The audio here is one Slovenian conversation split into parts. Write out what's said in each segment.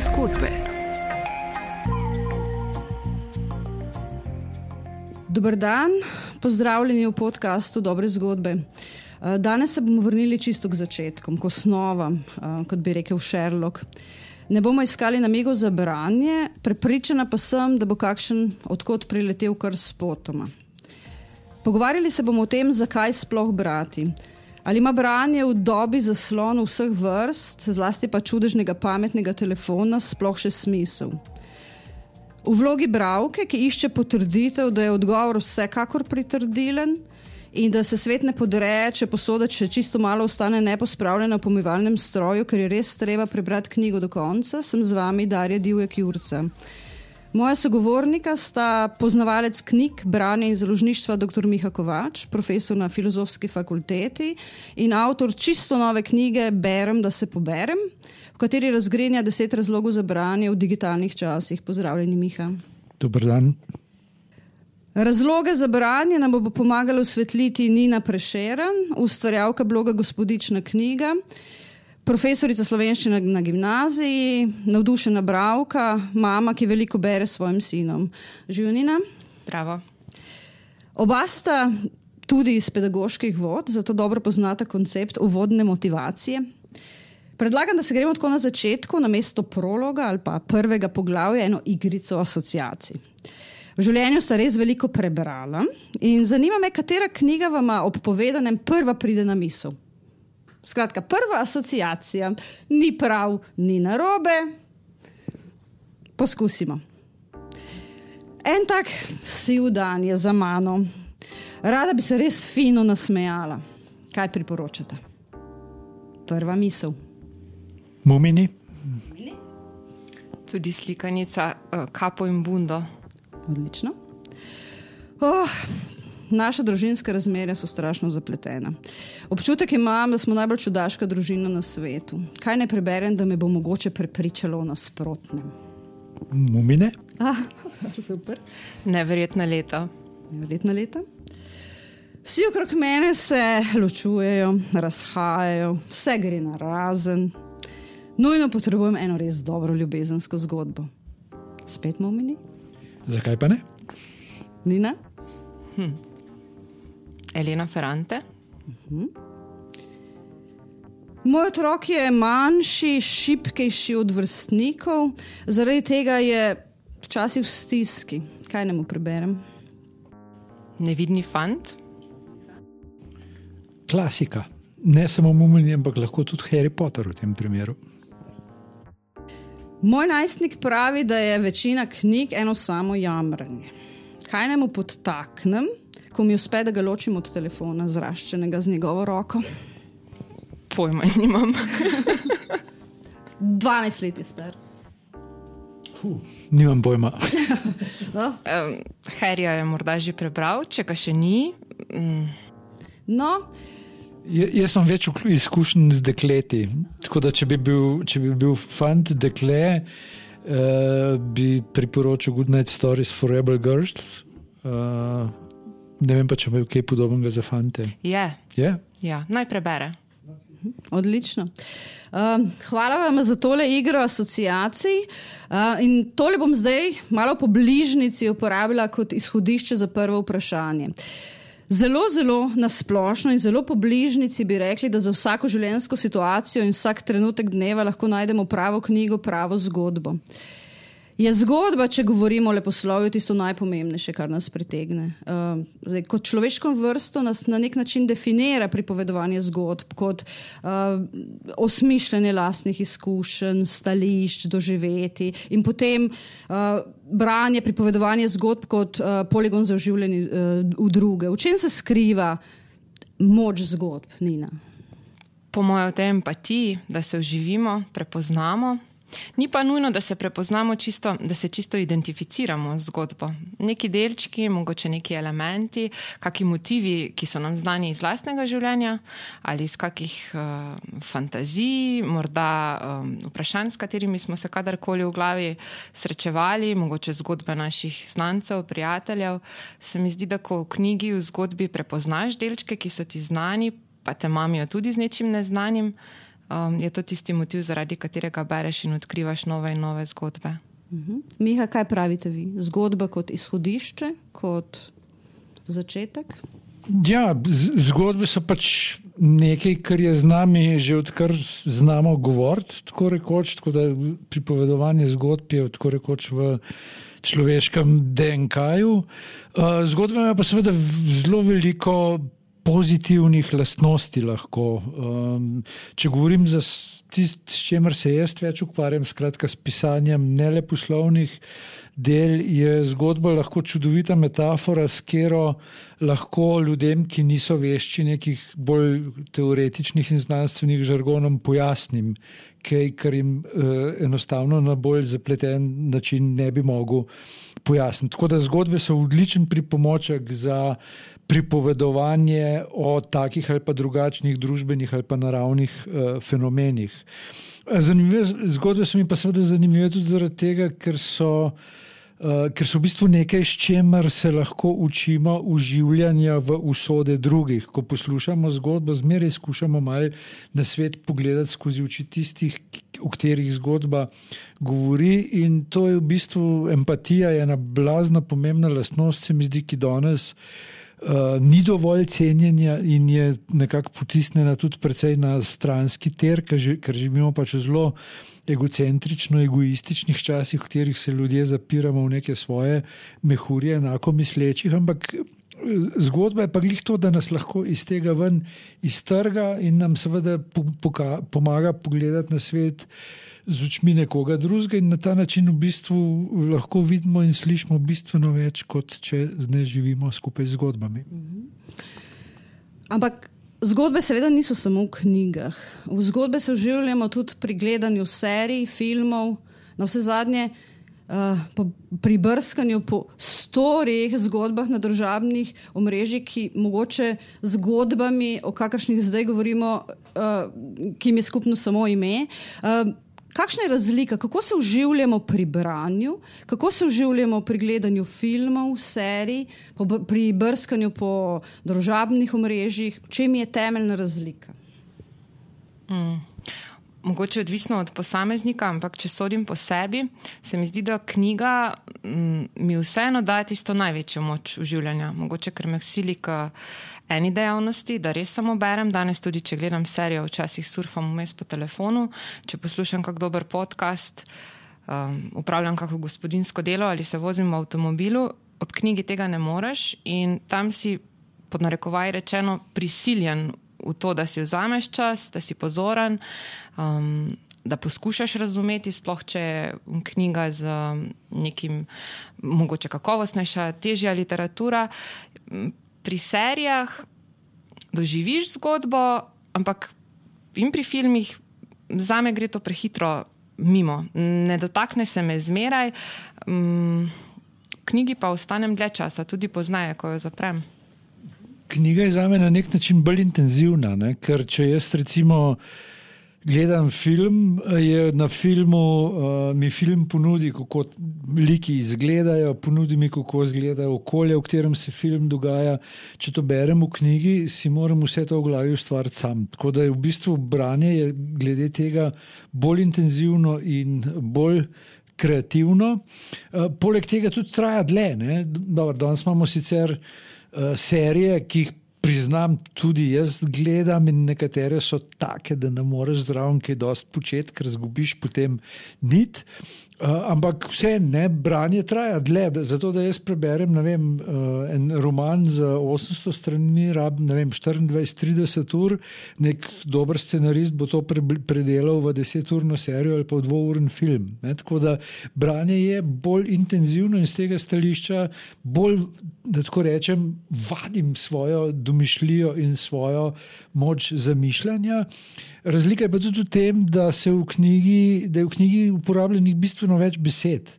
zgodbe. Dober dan, pozdravljeni v podkastu Dobre zgodbe. Eh, Danes se bomo vrnili čisto k začetkom, k osnovam, eh, kot bi rekel Sherlock. Ne bomo iskali namigov za branje, prepričana pa sem, da bo kakšen odkot priletel kar spotoma. Pogovarjali se bomo o tem, zakaj sploh brati. Ali ima branje v dobi zaslonov vseh vrst, zlasti pa čudežnega pametnega telefona, sploh še smisel? V vlogi bralke, ki išče potrditev, da je odgovor vsekakor pritrdilen in da se svet ne podreje, če posoda, če čisto malo ostane nepospravljena v pomivalnem stroju, ker je res treba prebrati knjigo do konca, sem z vami Darja Divjak Jurca. Moja sogovornika sta poznavalec knjig, branja in založništva dr. Miha Kovač, profesor na filozofski fakulteti in avtor čisto nove knjige Berem, da se poberem, v kateri razgrenja deset razlogov za branje v digitalnih časih. Pozdravljeni, Miha. Dober dan. Razloge za branje nam bo pomagala osvetliti Nina Prešeren, ustvarjalka bloga Gospodična knjiga, profesorica slovenščine na gimnaziji, navdušena bralka, mama, ki veliko bere s svojim sinom. Živijo Nina? Zdravo. Oba sta tudi iz pedagoških vod, zato dobro poznata koncept uvodne motivacije. Predlagam, da se gremo tako na začetku, na mesto prologa ali pa prvega poglavja, eno igrico asociacij. V življenju sta res veliko prebrala in zanima me, katera knjiga vam ob povedanem prva pride na misel. Skratka, prva asociacija, ni prav, ni narobe. Poskusimo. En tak siv dan je za mano. Rada bi se res fino nasmejala. Kaj priporočate? Prva misel. Mumini, Tudi slikanica uh, Kapo in Bundo. Odlično. Oh, naša družinska razmerja so strašno zapletena. Občutek imam, da smo najbolj čudaška družina na svetu. Kaj ne preberem, da me bo mogoče prepričalo o nasprotnem? mumine, Ah, super. Neverjetna leta. Letna leta. Vsi okrog mene se ločujejo, razhajajo, vse gre na razen. Nujno potrebujem eno res dobro ljubezensko zgodbo. Spet momini? zakaj pa ne? Nina? Elena Ferrante. Moj otrok je manjši, šipkejši od vrstnikov, zaradi tega je včasih v stiski. Kaj ne mu preberem? Nevidni fant. Klasika. Ne samo mumini, ampak lahko tudi Harry Potter v tem primeru. Moj najstnik pravi, da je večina knjig eno samo jamranje. Kaj naj mu podtaknem, ko mi uspe, da ga ločim od telefona, zraščenega z njegovo roko? Pojma nimam. 12 let je star. Huh, nimam pojma. No, Um, Harryja je morda že prebral, če ga še ni. Mm, no Ja- Jaz imam več izkušenj z dekleti. Tako da, če bi bil, če bi bil fant dekle, uh, bi priporočil Good Night Stories for Rebel Girls. Uh, ne vem pa, če bi kaj podobnega za fante. je, Je? ja, naj prebere. Odlično. Um, hvala vam za tole igro asociacij. Uh, in tole bom zdaj malo po bližnjici uporabila kot izhodišče za prvo vprašanje. Zelo, zelo nasplošno in zelo po bližnjici bi rekli, da za vsako življenjsko situacijo in vsak trenutek dneva lahko najdemo pravo knjigo, pravo zgodbo. Je zgodba, če govorimo o leposlovju, tisto najpomembnejše, kar nas pritegne. Uh, zdaj, kot človeško vrsto nas na nek način definira pripovedovanje zgodb, kot uh, osmišljanje lastnih izkušenj, stališč, doživeti in potem uh, branje, pripovedovanje zgodb kot uh, poligon za oživljanje uh, v druge. V čem se skriva moč zgodb, Nina? Po mojem, v tej empatiji, da se oživimo, prepoznamo. Ni pa nujno, da se prepoznamo čisto, da se čisto identificiramo z zgodbo. Neki delčki, mogoče neki elementi, kakšni motivi, ki so nam znani iz lastnega življenja ali iz kakih uh, fantazij, morda um, vprašanj, s katerimi smo se kadarkoli v glavi srečevali, mogoče zgodbe naših znancev, prijateljev. Se mi zdi, da ko v knjigi, v zgodbi prepoznaš delčke, ki so ti znani, pa te mamijo tudi z nečim neznanim um, je to tisti motiv, zaradi katerega bereš in odkrivaš nove in nove zgodbe. Uh mhm. -huh. Miha, kaj pravite vi? Zgodba kot izhodišče, kot začetek? Ja, zgodbe so pač nekaj, kar je z nami že odkar znamo govoriti. Tako rekoč, tako da pripovedovanje zgodb je tako rekoč v človeškem DNK-ju. Uh, zgodba ima pa seveda zelo veliko pozitivnih lastnosti. Lahko. Um, če govorim za tisto, s čimer se jaz več ukvarjam, skratka s pisanjem ne le poslovnih del, je zgodba lahko čudovita metafora, s katero lahko ljudem, ki niso vešči nekih bolj teoretičnih in znanstvenih žargonov, pojasnim kaj, kar jim uh, enostavno na bolj zapleten način ne bi mogel pojasniti. Tako da zgodbe so odličen pripomoček za pripovedovanje o takih ali pa drugačnih družbenih ali pa naravnih uh, fenomenih. Zanimive zgodbe so mi pa seveda zanimive tudi zaradi tega, ker so. Uh, ker so v bistvu nekaj, s čimer se lahko učimo uživanja v usode drugih. Ko poslušamo zgodbo, zmeraj skušamo malo na svet pogledati skozi oči tistih, o katerih zgodba govori. In to je v bistvu empatija, ena blazna, pomembna lastnost, se mi zdi, ki danes uh, ni dovolj cenjenja in je nekako potisnjena tudi precej na stranski ter, ker živimo pač zelo egocentrično, egoističnih časih, v katerih se ljudje zapiramo v neke svoje mehurje, enako mislečih, ampak. Zgodba je pa glih to, da nas lahko iz tega ven iztrga in nam seveda pomaga pogledati na svet z očmi nekoga drugega, in na ta način v bistvu lahko vidimo in slišimo bistveno več, kot če zdaj živimo skupaj z zgodbami. Ampak Zgodbe seveda niso samo v knjigah. V zgodbe se uživamo tudi pri gledanju serij, filmov, na vse zadnje uh, pri brskanju po storih, zgodbah na družabnih omrežjih, ki mogoče zgodbami, o kakršnih zdaj govorimo, uh, ki jim je skupno samo ime. Uh, Kakšna je razlika, kako se uživamo pri branju, kako se uživamo pri gledanju filmov, serij, pri brskanju po družabnih omrežjih, v čem je temeljna razlika? Mm. Mogoče odvisno od posameznika, ampak če sodim po sebi, se mi zdi, da knjiga mm, mi vseeno daje tisto največjo moč uživanja. Mogoče ker me sili k eni dejavnosti, da res samo berem. Danes tudi, če gledam serijo, včasih surfam vmes po telefonu, če poslušam kak dober podcast, um, upravljam kako gospodinsko delo ali se vozim v avtomobilu, ob knjigi tega ne moreš in tam si pod narekovaj rečeno prisiljen v to, da si vzameš čas, da si pozoren. Um, Da poskušaš razumeti, sploh če je knjiga z nekim, mogoče kakovostnejša, težja literatura pri serijah doživiš zgodbo, ampak in pri filmih za me gre to prehitro mimo. Ne dotakne se me zmeraj, v knjigi pa ostanem dlje časa, tudi poznaje, ko jo zaprem. Knjiga je za me na nek način bolj intenzivna, ne? ker če jaz recimo gledam film, je na filmu uh, mi film ponudi, kako liki izgledajo, ponudi mi, kako izgleda okolje, v katerem se film dogaja. Če to berem v knjigi, si moram vse to v glavi ustvariti sam. Tako da je v bistvu branje glede tega bolj intenzivno in bolj. Kreativno. Uh, poleg tega tudi traja dlje. Danes imamo sicer serije, ki jih priznam, tudi jaz gledam in nekatere so take, da ne moreš zraven kaj dosti početi, ker zgubiš potem nit. Uh, ampak vse ne, branje traja dlje. Zato, da jaz preberem vem, uh, en roman za 800 strani, rabim 24-30 ur, nek dober scenarist bo to pre, predelal v 10-urno serijo ali pa v dvouren film. Ne? Tako da branje je bolj intenzivno in z tega stališča bolj, da tako rečem, vadim svojo domišljijo in svojo moč zamišljanja. Razlika je pa tudi v tem, da, v knjigi, da je v knjigi uporabljenih bistveno več besed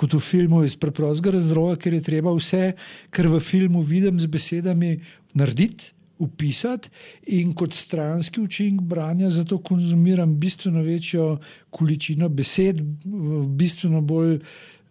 kot v filmu, iz preprostega razloga, ker je treba vse, kar v filmu vidim z besedami, narediti. Upisati in kot stranski učinek branja, zato konzumiram bistveno večjo količino besed, bistveno bolj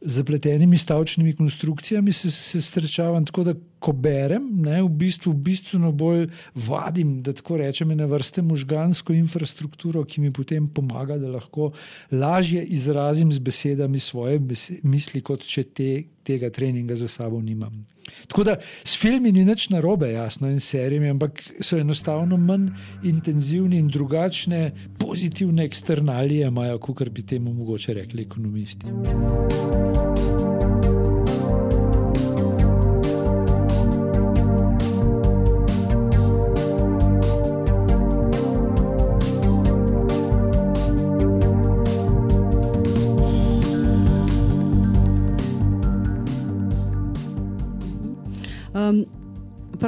zapletenimi stavčnimi konstrukcijami se, se srečavam. Tako da, ko berem, ne, v bistvu bistveno bolj vadim, da tako rečem, na vrste možgansko infrastrukturo, ki mi potem pomaga, da lahko lažje izrazim z besedami svoje misli, kot če te, tega treninga za sabo nimam. Tako da s filmi ni nič narobe, jasno, in serijami, ampak so enostavno manj intenzivni in drugačne pozitivne eksternalije imajo, kot bi temu mogoče rekli ekonomisti.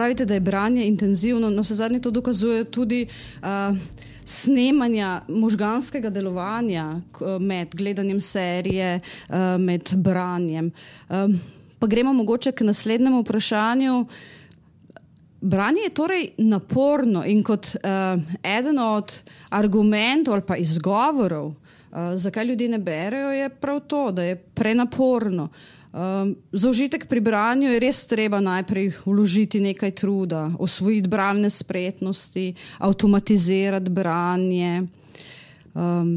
Pravite, da je branje intenzivno, na vse zadnje to dokazuje tudi. Uh, Snemanja možganskega delovanja med gledanjem serije, med branjem. Pa gremo mogoče k naslednjemu vprašanju. Branje je torej naporno in kot eden od argumentov ali pa izgovorov, zakaj ljudje ne berejo, je prav to, da je prenaporno. Um, za užitek pri branju je res treba najprej vložiti nekaj truda, osvojiti bralne spretnosti, avtomatizirati branje, um,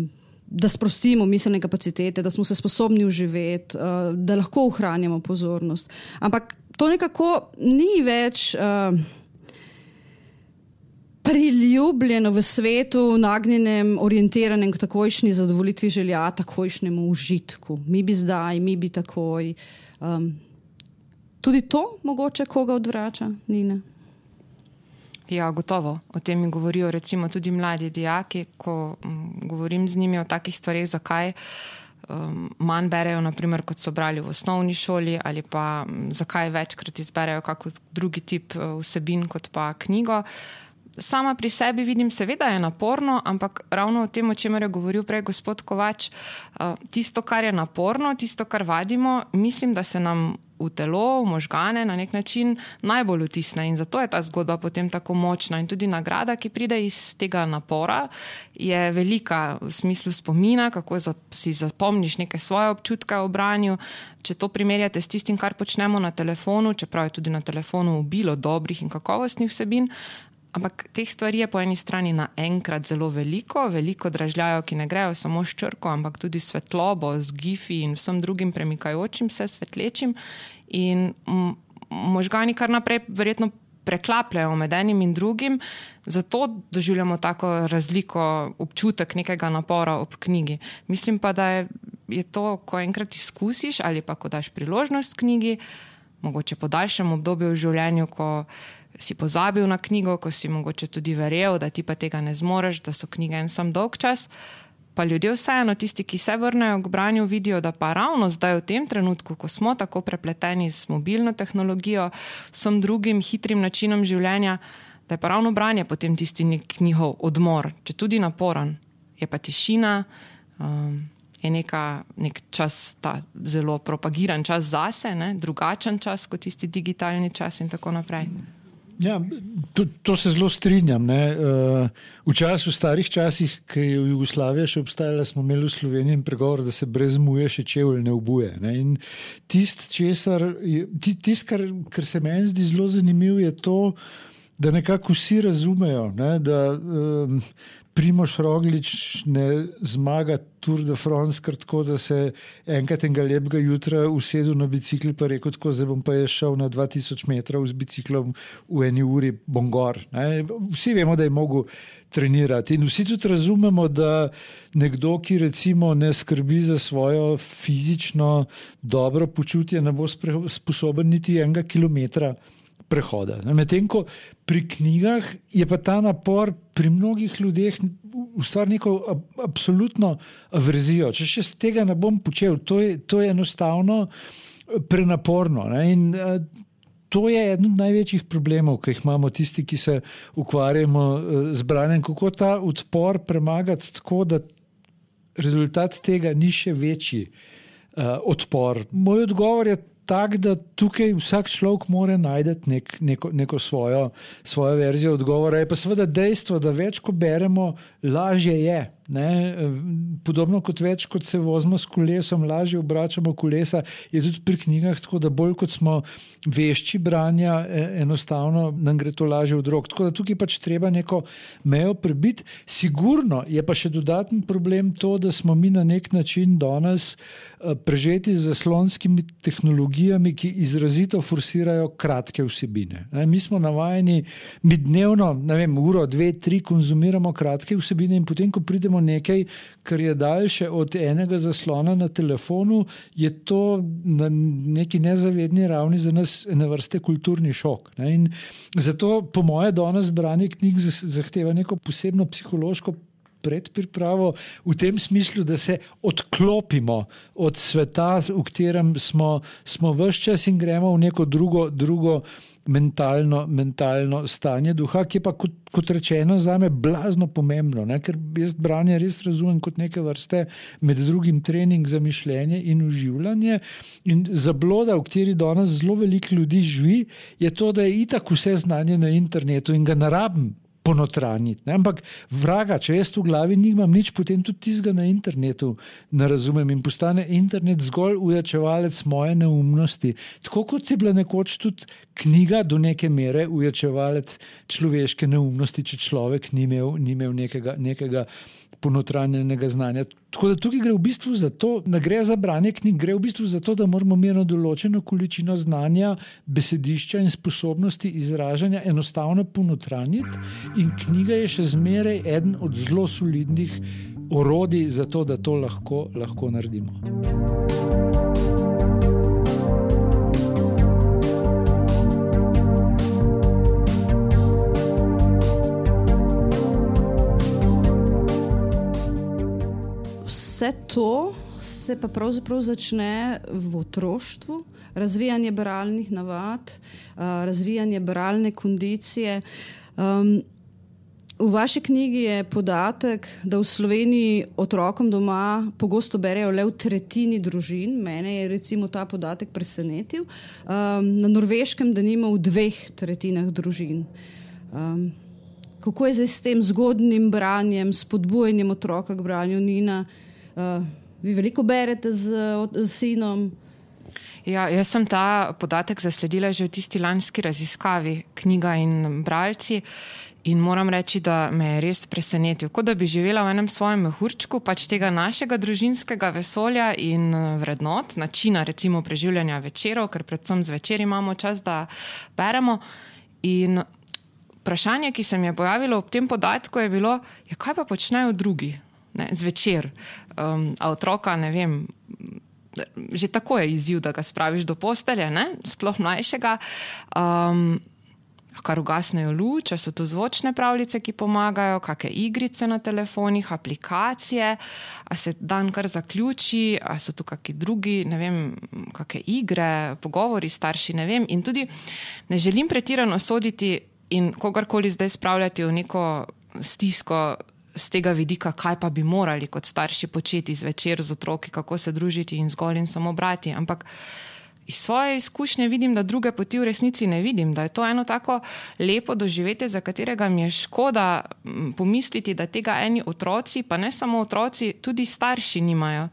da sprostimo miselne kapacitete, da smo se sposobni uživeti, uh, da lahko ohranjamo pozornost. Ampak to nekako ni več. Uh, priljubljeno v svetu, nagnjenem, orientiranem k takojšnji zadovoljitvi želja, takojšnjemu užitku. Mi bi zdaj, mi bi takoj. Um, tudi to mogoče koga odvrača, Nina. Ja, gotovo. O tem mi govorijo recimo tudi mladi dijaki, ko um, govorim z njimi o takih stvarih, zakaj um, manj berejo, naprimer, kot so brali v osnovni šoli, ali pa um, zakaj večkrat izberejo kakšen drugi tip uh, vsebin kot pa knjigo. Uh, sama pri sebi vidim, seveda je naporno, ampak ravno o tem, o čemer je govoril prej gospod Kovač, eh, tisto, kar je naporno, tisto, kar vadimo, mislim, da se nam v telo, v možgane na nek način najbolj vtisne in zato je ta zgodba potem tako močna. In tudi nagrada, ki pride iz tega napora, je velika v smislu spomina, kako si zapomniš neke svoje občutke o branju. Če to primerjate s tistim, kar počnemo na telefonu, čeprav je tudi na telefonu bilo dobrih in kakovostnih vsebin, Ampak teh stvari je po eni strani naenkrat zelo veliko, veliko dražljajo, ki ne grejo samo s črko, ampak tudi svetlobo, z gifi in vsem drugim premikajočim se, svetlečim. In možgani kar naprej verjetno preklapljajo med enim in drugim, zato doživljamo tako razliko, občutek nekega napora ob knjigi. Mislim pa, da je, je to, ko enkrat izkusiš ali pa ko daš priložnost knjigi, mogoče po daljšem obdobju v življenju, ko si pozabil na knjigo, ko si mogoče tudi verjel, da ti pa tega ne zmoreš, da so knjige en sam dolg čas. Pa ljudje, vseeno tisti, ki se vrnejo k branju, vidijo, da pa ravno zdaj, v tem trenutku, ko smo tako prepleteni z mobilno tehnologijo, vsem drugim hitrim načinom življenja, da je pa ravno branje potem tisti njihov odmor, če tudi naporen, je pa tišina. Um, Je neka, nek čas, ta zelo propagiran čas zase, ne? drugačen čas kot tisti digitalni čas, in tako naprej. Ja, to, to se zelo strinjam. Ne. Eh, v času, v starih časih, ki je v Jugoslaviji še obstajala, smo imeli v Sloveniji pregovor, da se brez muje še čevlj ne obuje. Ne. In tist, česar, tist, kar, kar se meni zdi zelo zanimivo, je to, da nekako vsi razumejo, ne, da um, Primoš Roglič ne zmaga Tour de France, ker tako da se enkrat enega lepega jutra usedel na bicikl in rekel: tako, Zdaj bom pa je šel na 2000 metrov z biciklom v eni uri, bom gor. Ne? Vsi vemo, da je mogel trenirati. In vsi tudi razumemo, da nekdo, ki recimo ne skrbi za svojo fizično dobro počutje, ne bo sposoben niti enega kilometra prehoda. Medtem ko pri knjigah je pa ta napor pri mnogih ljudeh ustvaril neko absolutno averzijo. Če še tega ne bom počel, to je, to je enostavno eh, prenaporno. Ne? In uh, to je eden od največjih problemov, ki jih imamo tisti, ki se ukvarjamo uh, z branjem, kako ta odpor premagati tako, da rezultat tega ni še večji uh, odpor. Moj odgovor je tak, da tukaj vsak človek mora najti nek, neko, neko svojo, svojo verzijo odgovora. Je pa seveda dejstvo, da več ko beremo, lažje je. Ne? Podobno kot več, kot se vozimo s kolesom, lažje obračamo kolesa, je tudi pri knjigah tako, da bolj kot smo vešči branja, e, enostavno nam gre to lažje v drog. Tako da tukaj pač treba neko mejo prebiti. Sigurno je pa še dodaten problem to, da smo mi na nek način danes e, prežeti z zaslonskimi tehnologijami, ki izrazito forsirajo kratke vsebine. Ne? Mi smo navajeni, mi dnevno, ne vem, uro, dve, tri konzumiramo kratke vsebine in potem, ko pridemo nekaj, kar je daljše od enega zaslona na telefonu, je to na neki nezavedni ravni za nas ena vrste kulturni šok. Ne? Zato, po moje, danes branje knjig zahteva neko posebno psihološko. Predpripravo v tem smislu, da se odklopimo od sveta, v katerem smo, smo vse čas in gremo v neko drugo, drugo mentalno, mentalno stanje duha, ki je pa, kot, kot rečeno, za me blazno pomembno, ne? ker jaz branje res razumem kot neke vrste, med drugim, trening za mišljenje in uživanje. In zabloda, v kateri danes zelo veliko ljudi živi, je to, da je itak vse znanje na internetu in ga ne rabim ponotraniti. Ampak, vraga, če jaz v glavi nimam nič, potem tudi tizga na internetu ne razumem in postane internet zgolj ujačevalec moje neumnosti. Tako kot je bila nekoč tudi knjiga do neke mere ujačevalec človeške neumnosti, če človek ni imel, ni imel nekega. nekega ponotranjenega znanja. Tako da tukaj gre v bistvu za to, da gre za branje knjig, gre v bistvu za to, da moramo imeti določeno količino znanja, besedišča in sposobnosti izražanja enostavno ponotranjiti. In knjiga je še zmeraj eden od zelo solidnih orodij za to, da to lahko, lahko naredimo. Vse to se pa pravzaprav začne v otroštvu, razvijanje bralnih navad, uh, razvijanje bralne kondicije. Um, v vaši knjigi je podatek, da v Sloveniji otrokom doma pogosto berejo le v tretjini družin. Mene je recimo ta podatek presenetil. Um, na norveškem, da nima v dveh tretjinah družin. Um, kako je zdaj s tem zgodnim branjem, spodbujanjem otroka k branju Nina? Uh, vi veliko berete z, z sinom? Ja, jaz sem ta podatek zasledila že v tisti lanski raziskavi, knjiga in bralci. In moram reči, da me je res presenetil. Kot da bi živela v enem svojem mehurčku, pač tega našega družinskega vesolja in eh, vrednot, načina recimo preživljanja večerov, ker predvsem zvečer imamo čas, da beremo. In vprašanje, ki se mi je pojavilo ob tem podatku, je bilo, ja, kaj pa počnejo drugi ne, zvečer. Um, a otroka, ne vem, že tako je izziv, da ga spraviš do postelje, ne? sploh mlajšega. Um, Kar ugasnejo luč, so to zvočne pravljice, ki pomagajo, kakšne igrice na telefonih, aplikacije, a se dan kar zaključi, a so tu kakšni drugi, ne vem, kakšne igre, pogovori starši, ne vem. In tudi ne želim pretirano soditi in kogarkoli zdaj spravljati v neko stisko z tega vidika, kaj pa bi morali kot starši početi zvečer z otroki, kako se družiti in zgolj in samo brati. Ampak iz svoje izkušnje vidim, da druge poti v resnici ne vidim, da je to eno tako lepo doživetje, za katerega mi je škoda pomisliti, da tega eni otroci, pa ne samo otroci, tudi starši nimajo.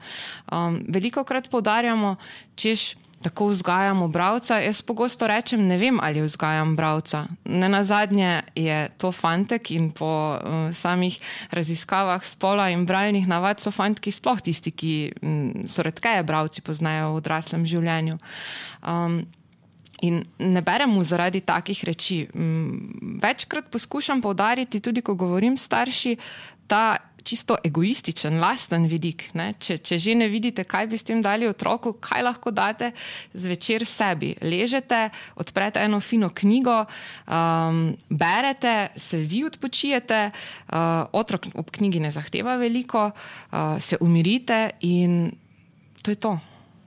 Um, veliko krat poudarjamo, češ tako vzgajamo bralca. Jaz pogosto rečem, ne vem, ali vzgajam bralca. Ne na zadnje je to fantek in po uh, samih raziskavah spola in bralnih navad so fantki sploh tisti, ki um, so redkeje bralci poznajo v odraslem življenju. Um, In ne berem mu zaradi takih reči. Večkrat poskušam povdariti, tudi ko govorim starši, ta čisto egoističen, lasten vidik. Če, če že ne vidite, kaj bi s tem dali otroku, kaj lahko date zvečer sebi. Ležete, odprete eno fino knjigo, um, berete, se vi odpočijete, uh, otrok ob knjigi ne zahteva veliko, uh, se umirite in to je to.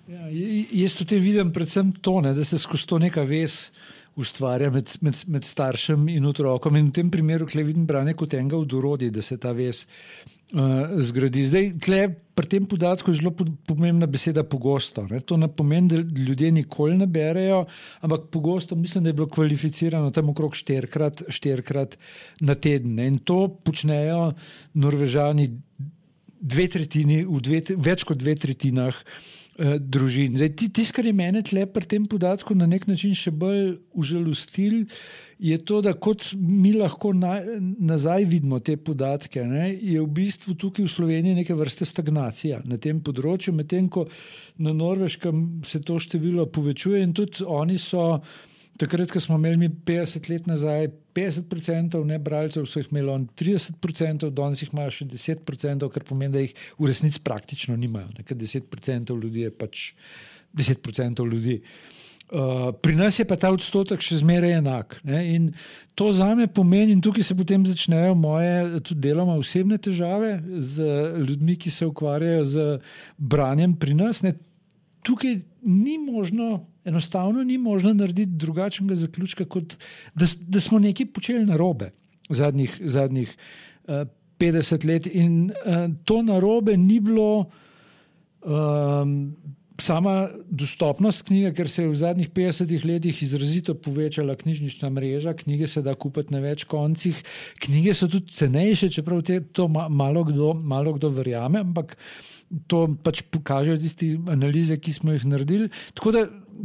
Ja, jaz tudi vidim predvsem to, ne, da se skozi to neka vez ustvarja med, med, med staršem in otrokom. In v tem primeru, ki vidim branje kot enega od urodij, da se ta vez uh, zgradi. Zdaj, tle, pri tem podatku je zelo pomembna beseda pogosto. Ne? To ne pomeni, da ljudje nikoli ne berejo, ampak pogosto mislim, da je bilo kvalificirano tam okrog štirikrat, štirikrat na teden. Ne? In to počnejo norvežani dve tretjini, v dve, več kot dve tretjinah uh, družin. Tisto, kar je meni tle pri tem podatku na nek način še bolj užalostil, je to, da kot mi lahko na, nazaj vidimo te podatke, ne, je v bistvu tukaj v Sloveniji neke vrste stagnacija na tem področju, medtem ko na Norveškem se to število povečuje in tudi oni so. Takrat, ko smo imeli 50 let nazaj, 50% ne bralcev, so jih imeli 30%, danes jih imajo še 10%, kar pomeni, da jih v resnici praktično nimajo. Nekaj 10% ljudi je pač 10% ljudi. Uh, pri nas je pa ta odstotek še zmeraj enak. Ne? In to za me pomeni, in tukaj se potem začnejo moje, tudi deloma osebne težave z ljudmi, ki se ukvarjajo z branjem pri nas. Ne? Tukaj ni možno enostavno ni možno narediti drugačnega zaključka, kot da, da smo nekaj počeli na robe zadnjih, zadnjih uh, eh, 50 let. In uh, to na robe ni bilo. Um, Sama dostopnost knjige, ker se je v zadnjih 50 letih izrazito povečala knjižnična mreža, knjige se da kupiti na več koncih, knjige so tudi cenejše, čeprav te, to malo kdo, malo kdo verjame, ampak to pač pokažejo tiste analize, ki smo jih naredili. Tako da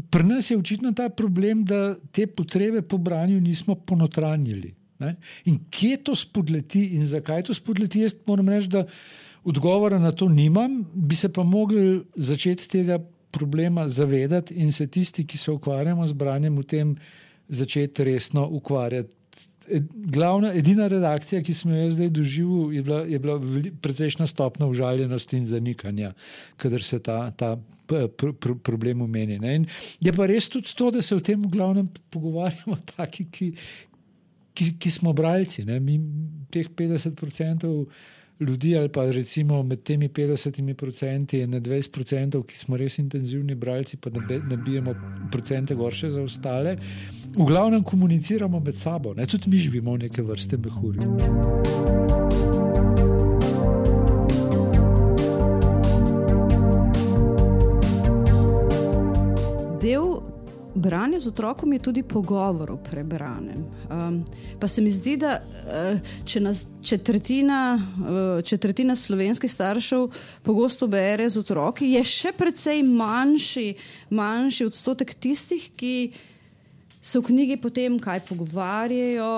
pri nas je očitno ta problem, da te potrebe po branju nismo ponotranjili. Ne? In kje to spodleti in zakaj to spodleti, jaz moram reči, da odgovora na to nimam, bi se pa mogli začeti tega problema zavedati in se tisti, ki se ukvarjamo z branjem, v tem začeti resno ukvarjati glavna, edina redakcija, ki smo jo zdaj doživeli, je bila, je bila precejšna stopna užaljenosti in zanikanja, kadar se ta, ta pr pr problem umeni. Je pa res tudi to, da se o tem v glavnem pogovarjamo, taki, ki, ki, ki smo bralci. Ne? Mi teh 50 odstotkov ljudi, ali pa recimo med temi 50 procenti in 20 procentov, ki smo res intenzivni bralci, pa nabijemo procente gorše za ostale, v glavnem komuniciramo med sabo. Ne? Tudi mi živimo v neke vrste mehurja. Branje z otrokom je tudi pogovor o prebranem. Um, pa se mi zdi, da uh, če nas četrtina, uh, četrtina slovenskih staršev pogosto bere z otroki, je še precej manjši, manjši odstotek tistih, ki se v knjigi potem kaj pogovarjajo.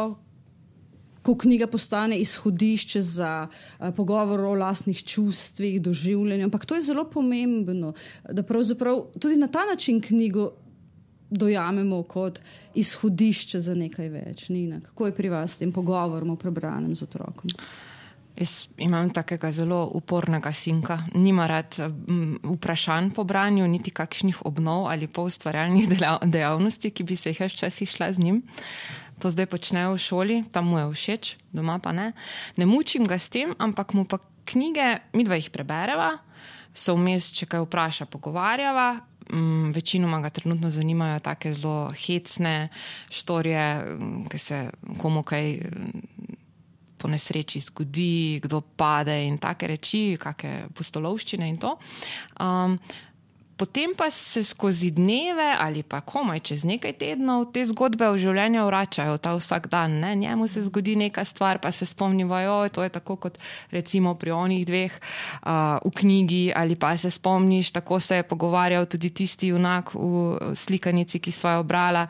Ko knjiga postane izhodišče za uh, pogovor o lastnih čustvih, doživljanju. Ampak to je zelo pomembno, da pravzaprav tudi na ta način knjigo dojamemo kot izhodišče za nekaj več. Nina, kako je pri vas s tem pogovorom o prebranem z otrokom? Jaz imam takega zelo upornega sinka, nima rad vprašanj po branju, niti kakšnih obnov ali pa ustvarjalnih dejavnosti, ki bi se jih včasih šla z njim. To zdaj počnejo v šoli, tam mu je všeč, doma pa ne. Ne mučim ga s tem, ampak mu pa knjige, mi dva jih prebereva, so vmes, če kaj vpraša, pogovarjava, um, večinoma ga trenutno zanimajo tako zelo hecne štorije, mm, ki se komu kaj mm, po nesreči zgodi, kdo pade in take reči, kakšne postolovščine in to. Um, potem pa se skozi dneve ali pa komaj čez nekaj tednov te zgodbe v življenju vračajo, ta vsak dan. Ne? Njemu se zgodi neka stvar, pa se spomnijo, da je to tako kot recimo pri onih dveh uh, v knjigi, ali pa se spomniš, tako se je pogovarjal tudi tisti junak v slikanici, ki so jo brala.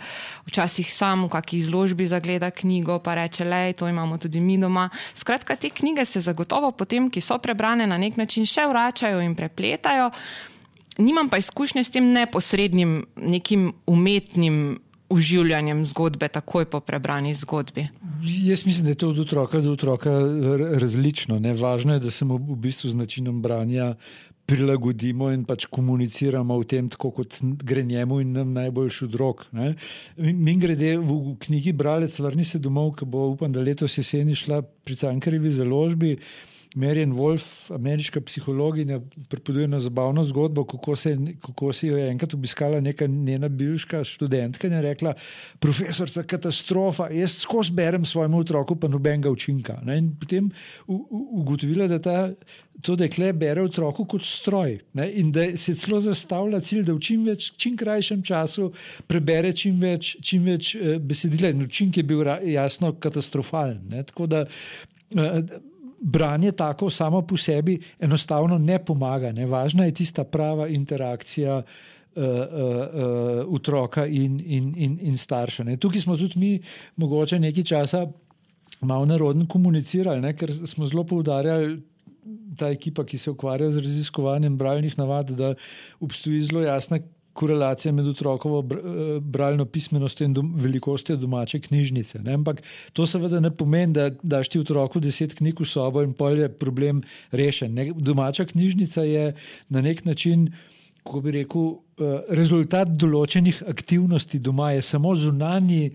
Včasih sam v kakšni izložbi zagleda knjigo, pa reče: Le, to imamo tudi mi doma. Skratka, te knjige se zagotovo potem, ki so prebrane, na nek način še vračajo in prepletajo nimam pa izkušnje s tem neposrednim, nekim umetnim uživljanjem zgodbe, takoj po prebrani zgodbi. Jaz mislim, da je to od otroka do otroka različno. Ne? Važno je, da se mu v bistvu z načinom branja prilagodimo in pač komuniciramo v tem, tako kot gre njemu in nam najboljši drog. Mi grede v knjigi Bralec, vrni se domov, ki bo upam, da letos jeseni šla pri Cankarjevi založbi. Marian Wolf, ameriška psihologinja, pripoveduje na zabavno zgodbo, kako se, kako se je enkrat obiskala neka njena bivša študentka in je rekla: Profesorca, katastrofa, jaz skozi berem svojemu otroku, pa nobenega učinka. Ne? In potem ugotovila, da ta, to dekle bere otroku kot stroj ne? in da se celo zastavlja cilj, da v čim, več, čim krajšem času prebere čim več, čim več eh, besedila. In učinek je bil jasno katastrofalen. Tako da. Eh, branje tako samo po sebi enostavno ne pomaga. Ne. Važna je tista prava interakcija uh, uh, uh, otroka in, in, in, in starša. Ne. Tukaj smo tudi mi mogoče nekaj časa malo narodno komunicirali, ne, ker smo zelo poudarjali. Ta ekipa, ki se ukvarja z raziskovanjem bralnih navad, da obstoji zelo jasna korelacija med otrokovo eh, bralno pismenostjo in dom, velikostjo domače knjižnice. Ne? Ampak to seveda ne pomeni, da daš ti otroku deset knjig v sobo in pol je problem rešen. Ne? Domača knjižnica je na nek način, kako bi rekel, eh, rezultat določenih aktivnosti doma, je samo zunanji.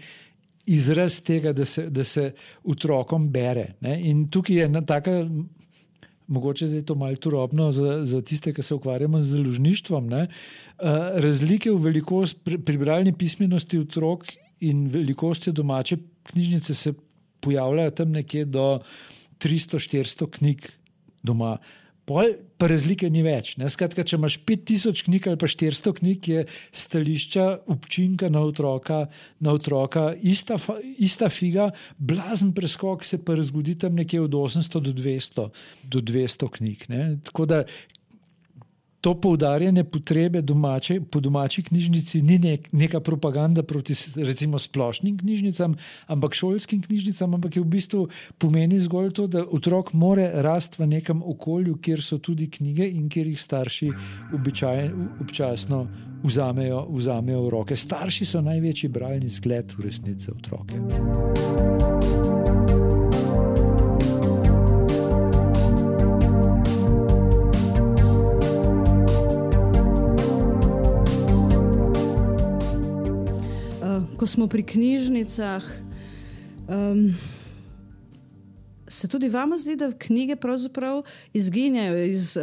Izraz tega, da se, da se otrokom bere. Ne? In tukaj je ena taka mogoče je to malo turobno za, za tiste, ki se ukvarjamo z založništvom. Ne? Razlike v velikosti bralni pismenosti otrok in velikosti domače knjižnice se pojavljajo tam nekje do 300-400 knjig doma. Pol pa razlike ni več. Skratka, če imaš 5000 knjig ali pa 400 knjig, je stališča učinka na otroka, na otroka ista, ista figa, blazen preskok se pa zgodi tam nekje od 800 do 200, do 200 knjig. Ne? Tako da to poudarjanje potrebe domače, po domači knjižnici ni nek, neka propaganda proti recimo splošnim knjižnicam, ampak šolskim knjižnicam, ampak je v bistvu pomeni zgolj to, da otrok more rasti v nekem okolju, kjer so tudi knjige in kjer jih starši običaj, občasno vzamejo, vzamejo v roke. Starši so največji bralni zgled v resnici otroke. Ko smo pri knjižnicah, um, se tudi vam zdi, da knjige pravzaprav izginjajo iz uh,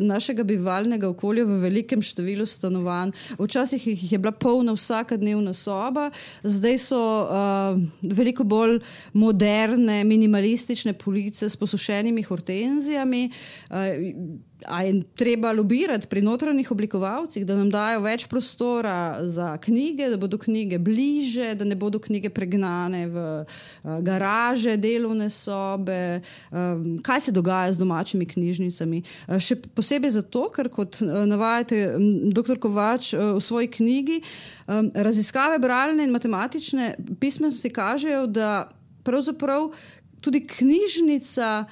našega bivalnega okolja v velikem številu stanovanj. Včasih jih je bila polna vsaka dnevna soba, zdaj so uh, veliko bolj moderne, minimalistične police s posušenimi hortenzijami. Uh, A je treba lobirati pri notranjih oblikovalcih, da nam dajo več prostora za knjige, da bodo knjige bliže, da ne bodo knjige pregnane v uh, garaže, delovne sobe. Um, kaj se dogaja z domačimi knjižnicami? Uh, še posebej zato, ker kot uh, navajate dr. Kovač uh, v svoji knjigi, um, raziskave bralne in matematične pismenosti kažejo, da pravzaprav tudi knjižnica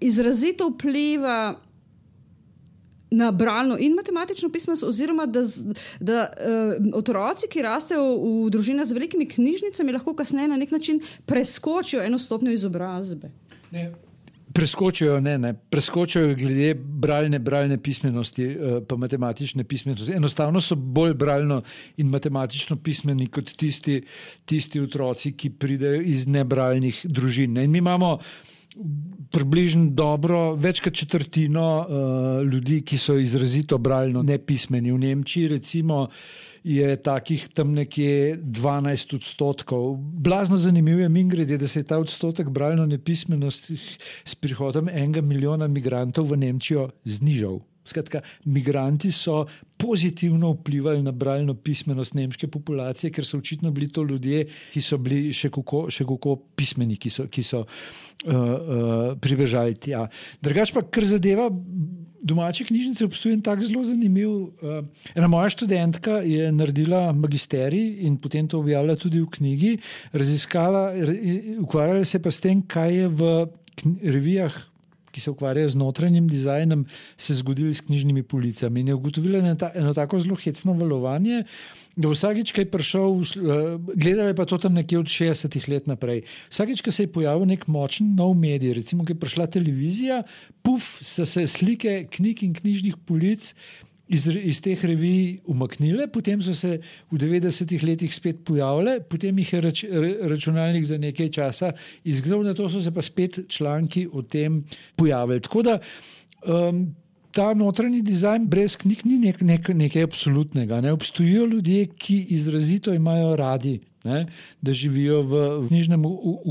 izrazito vpliva na bralno in matematično pismenost, oziroma da, da uh, otroci, ki rastejo v družinah z velikimi knjižnicami, lahko kasneje na nek način preskočijo eno stopnjo izobrazbe. Ne. Preskočijo, ne, ne. Preskočijo glede bralne, bralne pismenosti, uh, pa matematične pismenosti. Enostavno so bolj bralno in matematično pismeni kot tisti, tisti otroci, ki pridejo iz nebralnih družin. Ne. Mi imamo približno dobro, več kot četrtino uh, ljudi, ki so izrazito bralno nepismeni. V Nemčiji, recimo, je takih tam nekje 12 odstotkov. Blazno zanimivo je, mingrede, da se je ta odstotek bralno nepismenosti s prihodom enega milijona migrantov v Nemčijo znižal. Skratka, migranti so pozitivno vplivali na bralno pismenost nemške populacije, ker so očitno bili to ljudje, ki so bili še kako, še kako pismeni, ki so, ki so uh, uh, pribežali tja. Drugač pa, kar zadeva domače knjižnice, obstoji en tak zelo zanimiv. Uh, ena moja študentka je naredila magisterij in potem to objavila tudi v knjigi, raziskala, ukvarjala se pa s tem, kaj je v revijah ki se ukvarjajo z notranjim dizajnom, se zgodili s knjižnimi policami. In je ugotovila eno, ta, eno tako zelo hecno valovanje, da vsakič, ki je prišel, eh, gledali pa to tam nekje od 60 let naprej. Vsakič, ki se je pojavil nek močen nov medij, recimo, ki je prišla televizija, puf, so se slike knjig in knjižnih polic iz, iz teh revij umaknile, potem so se v 90-ih letih spet pojavile, potem jih je rač, računalnik za nekaj časa izgledal, na to so se pa spet članki o tem pojavili. Tako da um, ta notranji dizajn brez knjig ni nek, nek, nekaj absolutnega. Ne? Obstojijo ljudje, ki izrazito imajo radi ne, da živijo v knjižnem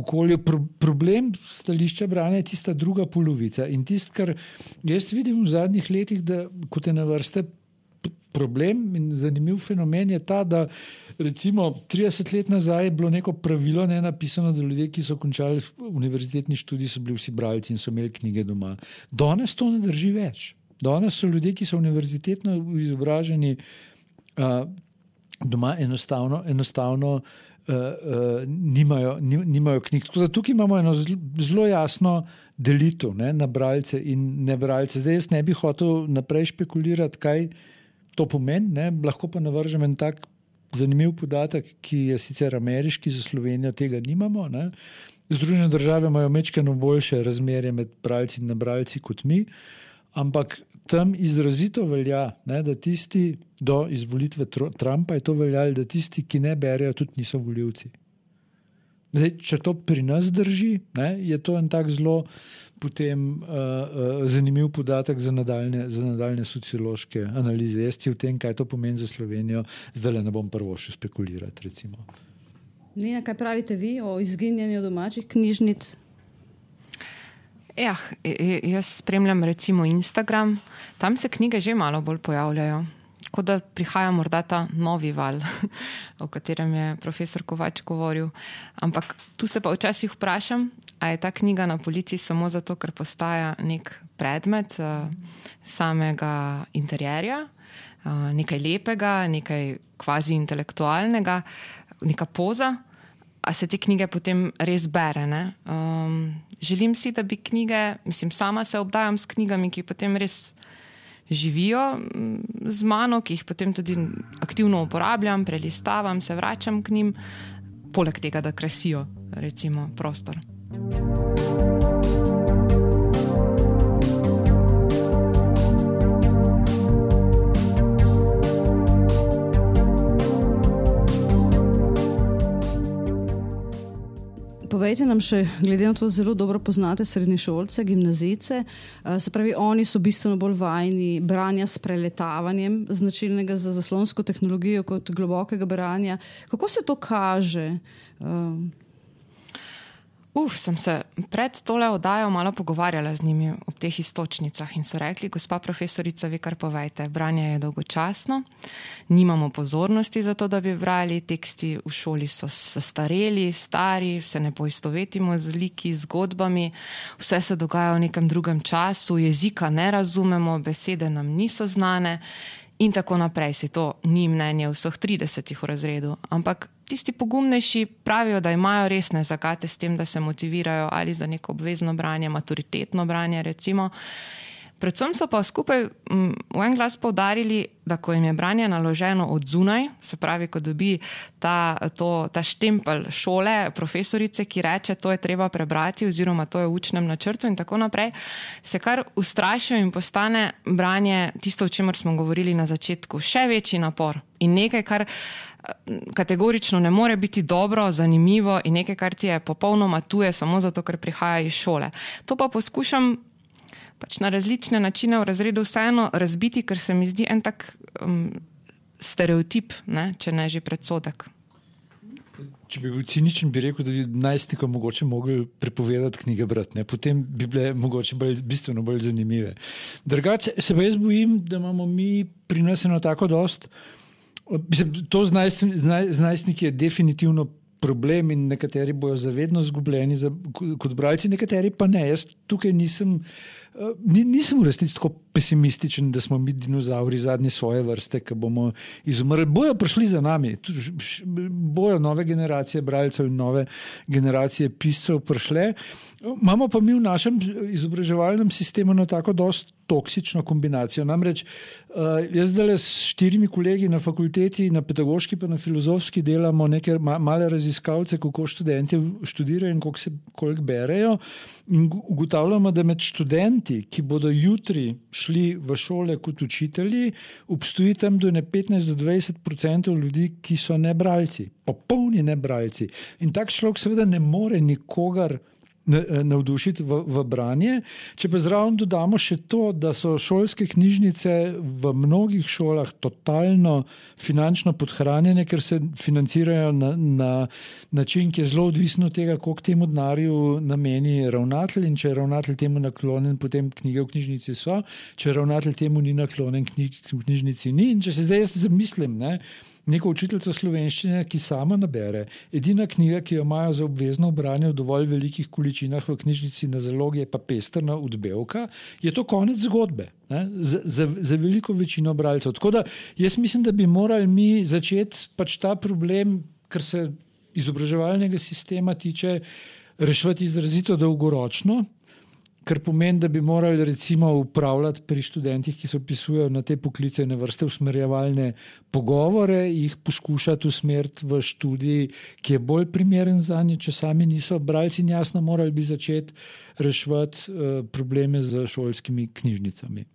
okolju. Pro, problem stališča branja je tista druga polovica. In tisto, kar jaz vidim v zadnjih letih, da kot je na vrste problem in zanimiv fenomen je ta, da recimo 30 let nazaj je bilo neko pravilo ne, napisano, da ljudje, ki so končali univerzitetni študij, so bili vsi bralci in so imeli knjige doma. Danes to ne drži več. Danes so ljudje, ki so univerzitetno izobraženi, uh, doma enostavno, enostavno uh, uh, nimajo, nimajo knjig. Tukaj imamo eno zelo jasno delitev ne, na bralce in ne bralce. Zdaj jaz ne bi hotel naprej špekulirati, kaj to pomeni, ne, lahko pa navržem en tak zanimiv podatek, ki je sicer ameriški, za Slovenijo tega nimamo. Ne. Združene države imajo mečkano boljše razmerje med bralci in nebralci kot mi, ampak tam izrazito velja, ne, da tisti do izvolitve Trumpa je to veljalo, da tisti, ki ne berejo, tudi niso voljivci. Zdaj, če to pri nas drži, ne, je to en tak zelo potem, uh, uh, zanimiv podatek za nadaljne, za nadaljne sociološke analize. Jaz si v tem, kaj to pomeni za Slovenijo, zdaj le ne bom prvo še spekulirati. Nina, kaj pravite vi o izginjanju domačih knjižnic? Ja, jaz spremljam recimo Instagram, tam se knjige že malo bolj pojavljajo kot da prihaja morda ta novi val, o katerem je profesor Kovač govoril. Ampak tu se pa včasih vprašam, ali je ta knjiga na policiji samo zato, ker postaja nek predmet uh, samega interjerja, uh, nekaj lepega, nekaj kvazi intelektualnega, neka poza. A se te knjige potem res bere? Um, želim si, da bi knjige, mislim, sama se obdajam s knjigami, ki potem res živijo mm, z mano, ki jih potem tudi aktivno uporabljam, prelistavam, se vračam k njim, poleg tega, da krasijo recimo, prostor. Povejte nam še, glede na to, da zelo dobro poznate srednje šolce, gimnazice. Eh, se pravi, oni so bistveno bolj vajeni branja s preletavanjem, značilnega za zaslonsko tehnologijo, kot globokega branja. Kako se to kaže? Uh, Uf, sem se pred tole oddajo malo pogovarjala z njimi o teh istočnicah in so rekli, gospa profesorica, vi kar povejte, branje je dolgočasno, nimamo pozornosti za to, da bi brali, teksti v šoli so stareli, stari, se ne poistovetimo z liki, zgodbami, vse se dogaja v nekem drugem času, jezika ne razumemo, besede nam niso znane in tako naprej. Si to ni mnenje vseh 30 v razredu, ampak tisti pogumnejši pravijo, da imajo resne zakate s tem, da se motivirajo ali za neko obvezno branje, maturitetno branje. Recimo. Predvsem so pa skupaj v en glas povdarili, da ko jim je branje naloženo od zunaj, se pravi, ko dobi ta, to, ta štempel šole, profesorice, ki reče, to je treba prebrati, oziroma to je v učnem načrtu in tako naprej, se kar ustrašijo in postane branje tisto, o čemer smo govorili na začetku, še večji napor in nekaj, kar kategorično ne more biti dobro, zanimivo in nekaj, kar ti je popolnoma tuje, samo zato, ker prihaja iz šole. To pa poskušam pač na različne načine v razredu vseeno razbiti, ker se mi zdi en tak um, stereotip, ne, če ne že predsodek. Če bi bil ciničen, bi rekel, da bi najstnikom mogoče mogli prepovedati knjige brati, potem bi bile mogoče bolj, bistveno bolj zanimive. Drugače se pa jaz bojim, da imamo mi pri nas eno tako dost. Mislim, to z najstniki je definitivno problem in nekateri bojo zavedno zgubljeni za, kot bralci, nekateri pa ne. Jaz tukaj nisem. Nisem v resnici tako pesimističen, da smo mi dinozauri zadnji svoje vrste, ki bomo izumrli. Bojo prišli za nami, bojo nove generacije bralcev in nove generacije piscev prišle. Imamo pa mi v našem izobraževalnem sistemu na tako dost toksično kombinacijo. Namreč jaz zdaj s štirimi kolegi na fakulteti, na pedagoški pa na filozofski delamo neke male raziskavce, kako študenti študirajo in koliko se koliko berejo. In ugotavljamo, da med študenti, ki bodo jutri šli v šole kot učitelji, obstoji tam do 15 do 20 odstotkov ljudi, ki so nebralci, popolni nebralci. In tak človek seveda ne more nikogar navdušiti v, v branje. Če pa zraven dodamo še to, da so šolske knjižnice v mnogih šolah totalno finančno podhranjene, ker se financirajo na, na način, ki je zelo odvisen od tega, koliko temu denarju nameni ravnatelj. In če je ravnatelj temu naklonjen, potem knjige v knjižnici so, če ravnatelj temu ni naklonjen, knjig v knjižnici ni. In če se zdaj jaz zamislim, ne neko učiteljico slovenščine, ki sama nabere. Edina knjiga, ki jo imajo za obvezno branje v dovolj velikih količinah v knjižnici na zalogi, je pa pestrna odbevka, je to konec zgodbe za, za, za veliko večino bralcev. Tako da jaz mislim, da bi morali mi začeti pač ta problem, kar se izobraževalnega sistema tiče, reševati izrazito dolgoročno. Kar pomeni, da bi morali recimo upravljati pri študentih, ki se opisujejo na te poklice, na vrste usmerjevalne pogovore, jih poskušati usmeriti v študij, ki je bolj primeren za njih, če sami niso bralci in jasno morali bi začeti reševati uh, probleme z šolskimi knjižnicami.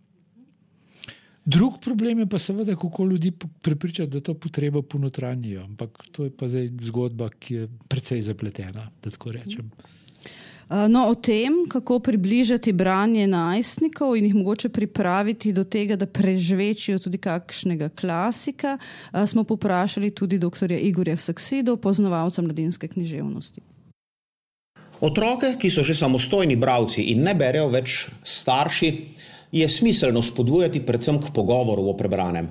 Drug problem je pa seveda, kako ljudi prepričati, da to potrebo ponotranjijo. Ampak to je pa zdaj zgodba, ki je precej zapletena, da tako rečem. Mm. Eh, no, o tem, kako približati branje najstnikov in jih mogoče pripraviti do tega, da preživečijo tudi kakšnega klasika, eh, smo poprašali tudi dr. Igorja Saksido, poznavalca mladinske književnosti. Otroke, ki so že samostojni bravci in ne berejo več starši, je smiselno spodbujati predvsem k pogovoru o prebranem.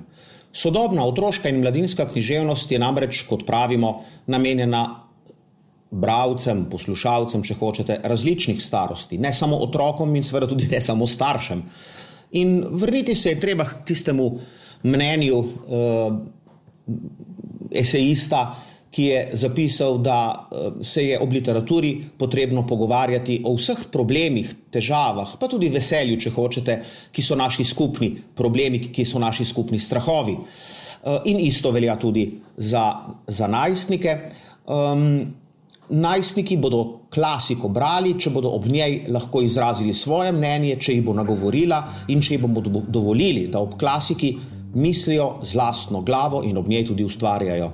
Sodobna otroška in mladinska književnost je namreč, kot pravimo, namenjena bravcem, poslušalcem, če hočete, različnih starosti, ne samo otrokom in seveda tudi ne samo staršem. In vrniti se je treba k tistemu mnenju uh, esejista, ki je zapisal, da uh, se je ob literaturi potrebno pogovarjati o vseh problemih, težavah, pa tudi veselju, če hočete, ki so naši skupni problemi, ki so naši skupni strahovi. Uh, in isto velja tudi za, za najstnike. Um, Najstniki bodo klasiko brali, če bodo ob njej lahko izrazili svoje mnenje, če jih bo nagovorila in če jih bomo dovolili, da ob klasiki mislijo z lastno glavo in ob njej tudi ustvarjajo.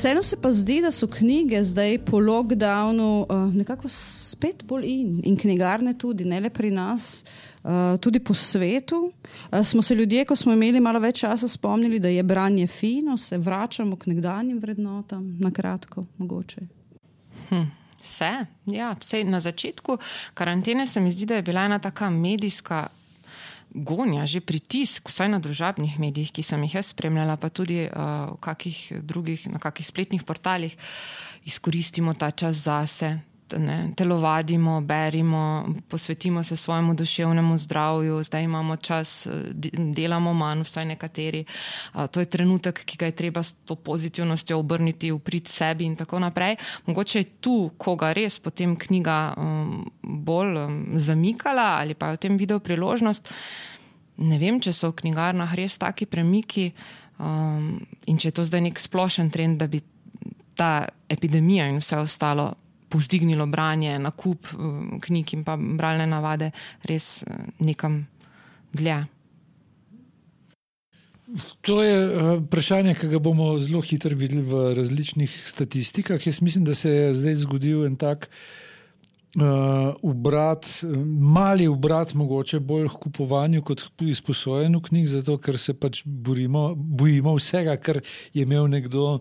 Vseeno se pa zdi, da so knjige zdaj po lockdownu uh, nekako spet bolj in, in knjigarne tudi, ne le pri nas, uh, tudi po svetu. Uh, smo se ljudje, ko smo imeli malo več časa, spomnili, da je branje fino, se vračamo k nekdanjim vrednotam, na kratko, mogoče. Hm. Vse, ja, vse na začetku karantene se mi zdi, da je bila ena taka medijska gonja, že pritisk, vsaj na družabnih medijih, ki sem jih jaz spremljala, pa tudi uh, kakih drugih, na kakih spletnih portalih, izkoristimo ta čas zase, ne, telovadimo, berimo, posvetimo se svojemu duševnemu zdravju, zdaj imamo čas, delamo manj, vsaj nekateri. To je trenutek, ki ga je treba s to pozitivnostjo obrniti v prid sebi in tako naprej. Mogoče je tu, koga res potem knjiga um, bolj um, zamikala ali pa je v tem videl priložnost. Ne vem, če so v knjigarnah res taki premiki um, in če je to zdaj nek splošen trend, da bi ta epidemija in vse ostalo povzdignilo branje, nakup eh, knjig in pa bralne navade res eh, nekam dlje. To je eh, vprašanje, ki ga bomo zelo hitro videli v različnih statistikah. Jaz mislim, da se je zdaj zgodil en tak uh, uh, ubrat, mali ubrat, mogoče bolj k kupovanju kot k izposojenju knjig, zato ker se pač borimo, bojimo vsega, kar je imel nekdo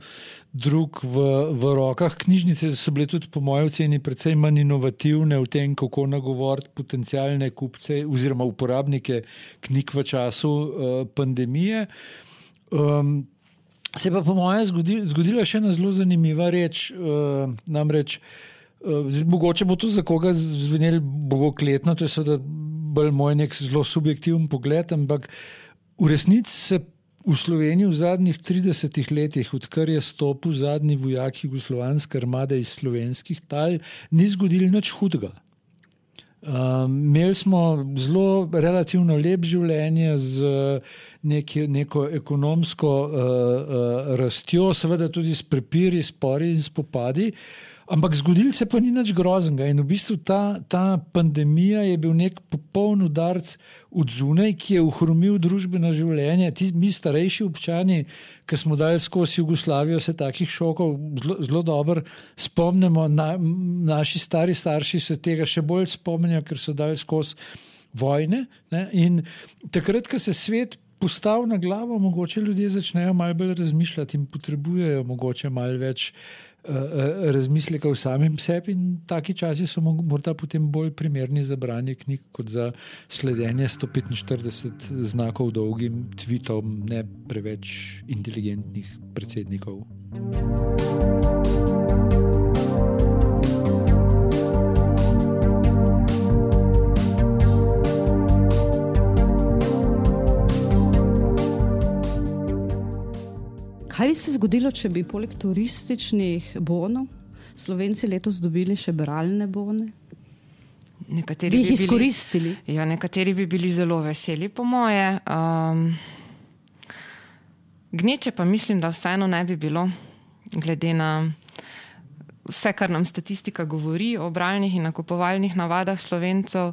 drug v, v rokah. Knjižnice so bile tudi, po mojem oceni, precej manj inovativne v tem, kako nagovoriti potencijalne kupce oziroma uporabnike knjig v času uh, pandemije. Um, Se pa, po mojem, zgodila še ena zelo zanimiva reč. Uh, namreč, Uh, mogoče bo to za koga zvenelo bogokletno, to je seveda bolj moj nek zelo subjektiven pogled, ampak v resnici se v Sloveniji v zadnjih 30 letih, odkar je stopil zadnji vojak Jugoslovanske armade iz slovenskih tal, ni zgodil nič hudega. Um, imeli smo zelo relativno lep življenje z neki, neko ekonomsko uh, uh, rastjo, seveda tudi s prepiri, spori in spopadi. Ampak zgodil se pa ni nič groznega. In v bistvu ta, ta pandemija je bil nek popoln udarc od zunaj, ki je uhromil družbeno življenje. Ti, mi, starejši občani, ki smo dali skozi Jugoslavijo, se takih šokov zelo, zelo dobro spomnimo. Na, naši stari starši se tega še bolj spomnijo, ker so dali skozi vojne. Ne? In takrat, ko se svet. Postav na glavo, mogoče ljudje začnejo malo bolj razmišljati in potrebujejo mogoče malo več razmisleka o samem sebi, in taki časi so morda potem bolj primerni za branje knjig, kot za sledenje 145 znakov dolgim tvitom ne preveč inteligentnih predsednikov. Kaj bi se zgodilo, če bi poleg turističnih bonov Slovenci letos dobili še bralne bone? Nekateri bi jih bi bili, izkoristili. Ja, nekateri bi bili zelo veseli, po moje. Um, gneče pa mislim, da vseeno ne bi bilo, glede na vse, kar nam statistika govori o bralnih in nakupovalnih navadah slovencev.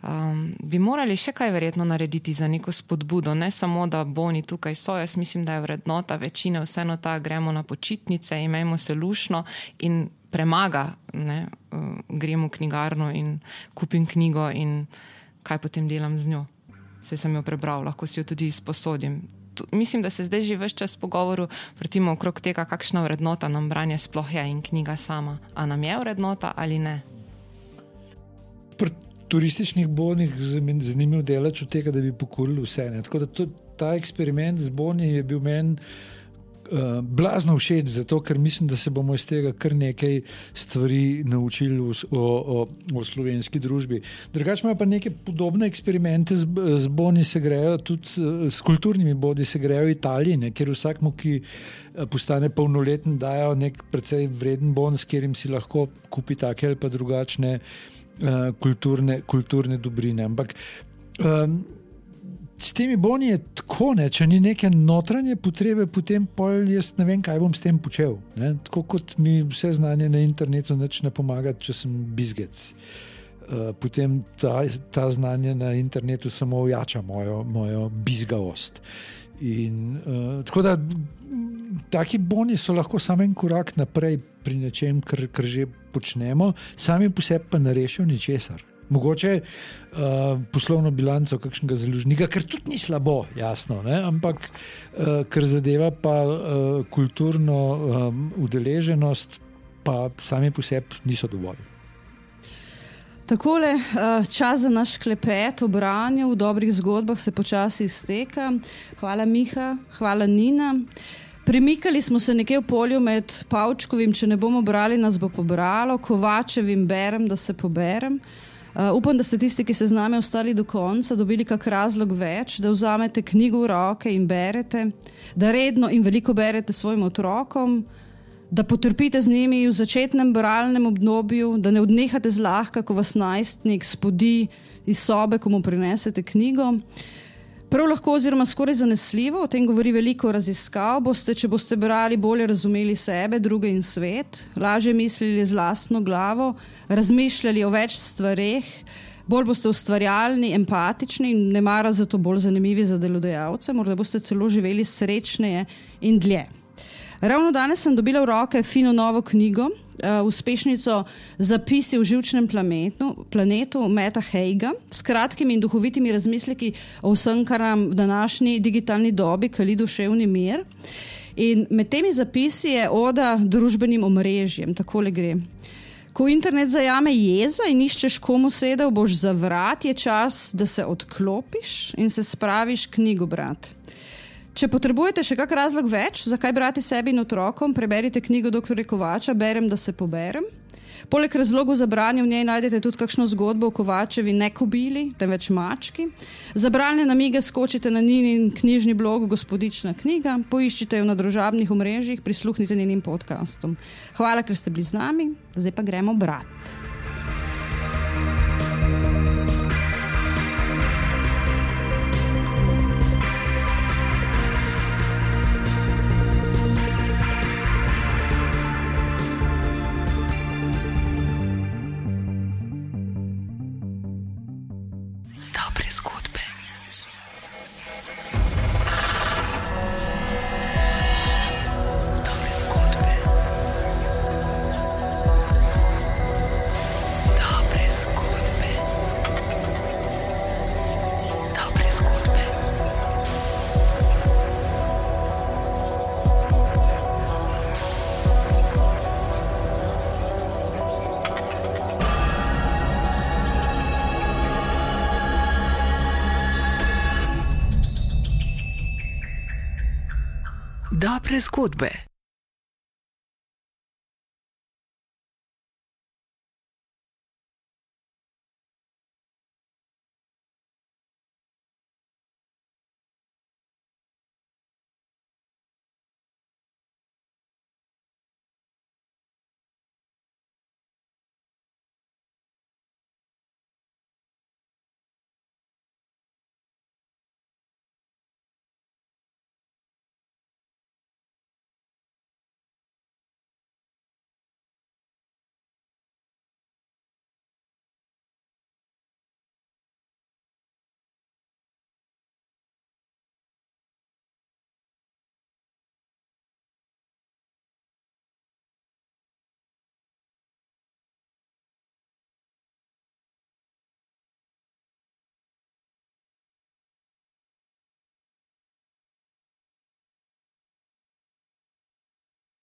Um, bi morali še kaj verjetno narediti za neko spodbudo, ne samo da boni tukaj so. Jaz mislim, da je vrednota večine vseeno ta, gremo na počitnice, imejmo se lušno in premaga, ne, uh, gremo v knjigarno in kupim knjigo in kaj potem delam z njo. Se sem jo prebral, lahko si jo tudi izposodim. Mislim, da se zdaj že vse čas pogovoru vrtimo okrog tega, kakšna vrednota nam branje sploh je in knjiga sama. A nam je vrednota ali ne? Turističnih bonih zanimiv delač od tega, da bi pokorili vse. Ne. Tako da to, ta eksperiment z boni je bil meni uh, blazno všeč, zato ker mislim, da se bomo iz tega kar nekaj stvari naučili o, o, o slovenski družbi. Drugače pa neke podobne eksperimente z, z boni, se grejo tudi uh, s kulturnimi bodi, se grejo v Italiji, ne, ker vsakmu, ki uh, postane polnoleten, dajo nek precej vreden bon, s katerim si lahko kupi take ali pa drugačne. Eh, kulturne, kulturne dobrine. Ampak um, s temi boni je tako, ne, če ni neke notranje potrebe, potem jaz ne vem, kaj bom s tem počel. Ne. Tako kot mi vse znanje na internetu ne pomaga, če sem bizgec. Uh, potem ta, ta znanje na internetu samo ojača mojo, mojo bizgavost. In, uh, tako da taki boni so lahko samo en korak naprej pri nečem, kar, kar že počnemo, sami po sebi pa ne rešijo ničesar. Mogoče uh, poslovno bilanco kakšnega založnika, kar tudi ni slabo, jasno, ne? ampak uh, kar zadeva pa uh, kulturno um, udeleženost, pa sami po sebi niso dovolj. Takole, čas za naš klepet o branju v dobrih zgodbah se počasi izteka. Hvala, Miha, hvala, Nina. Premikali smo se nekje v polju med Pavčkovim, če ne bomo brali, nas bo pobralo, Kovačevim berem, da se poberem. Uh, upam, da ste tisti, ki ste z nami ostali do konca, dobili kak razlog več, da vzamete knjigo v roke in berete, da redno in veliko berete svojim otrokom, da potrpite z njimi v začetnem bralnem obdobju, da ne odnehate zlahka, ko vas najstnik spodi iz sobe, ko mu prinesete knjigo. Uh, Prav lahko, oziroma skoraj zanesljivo, o tem govori veliko raziskav, boste, če boste brali, bolje razumeli sebe, druge in svet, lažje mislili z lastno glavo, razmišljali o več stvareh, bolj boste ustvarjalni, empatični in ne mara zato bolj zanimivi za delodajalce, morda boste celo živeli srečneje in dlje. Ravno danes sem dobila v roke fino novo knjigo, uh, uspešnico Zapisi v živčnem planetu, planetu Meta Heiga, s kratkimi in duhovitimi razmisleki o vsem, kar nam v današnji digitalni dobi kali duševni mir. In med temi zapisi je oda družbenim omrežjem, tako le gre. Ko internet zajame jeza in iščeš, komu sedel, boš za vrat, je čas, da se odklopiš in se spraviš knjigo brati. Če potrebujete še kak razlog več, zakaj brati sebi in otrokom, preberite knjigo dr. Kovača, berem, da se poberem. Poleg razlogov za branje v njej najdete tudi kakšno zgodbo o Kovačevi ne kobili, temveč mački. Za branje namige skočite na njen knjižni blog Gospodična knjiga, poiščite jo na družabnih omrežjih, prisluhnite njenim podkastom. Hvala, ker ste bili z nami, zdaj pa gremo brati. Dobre zgodbe.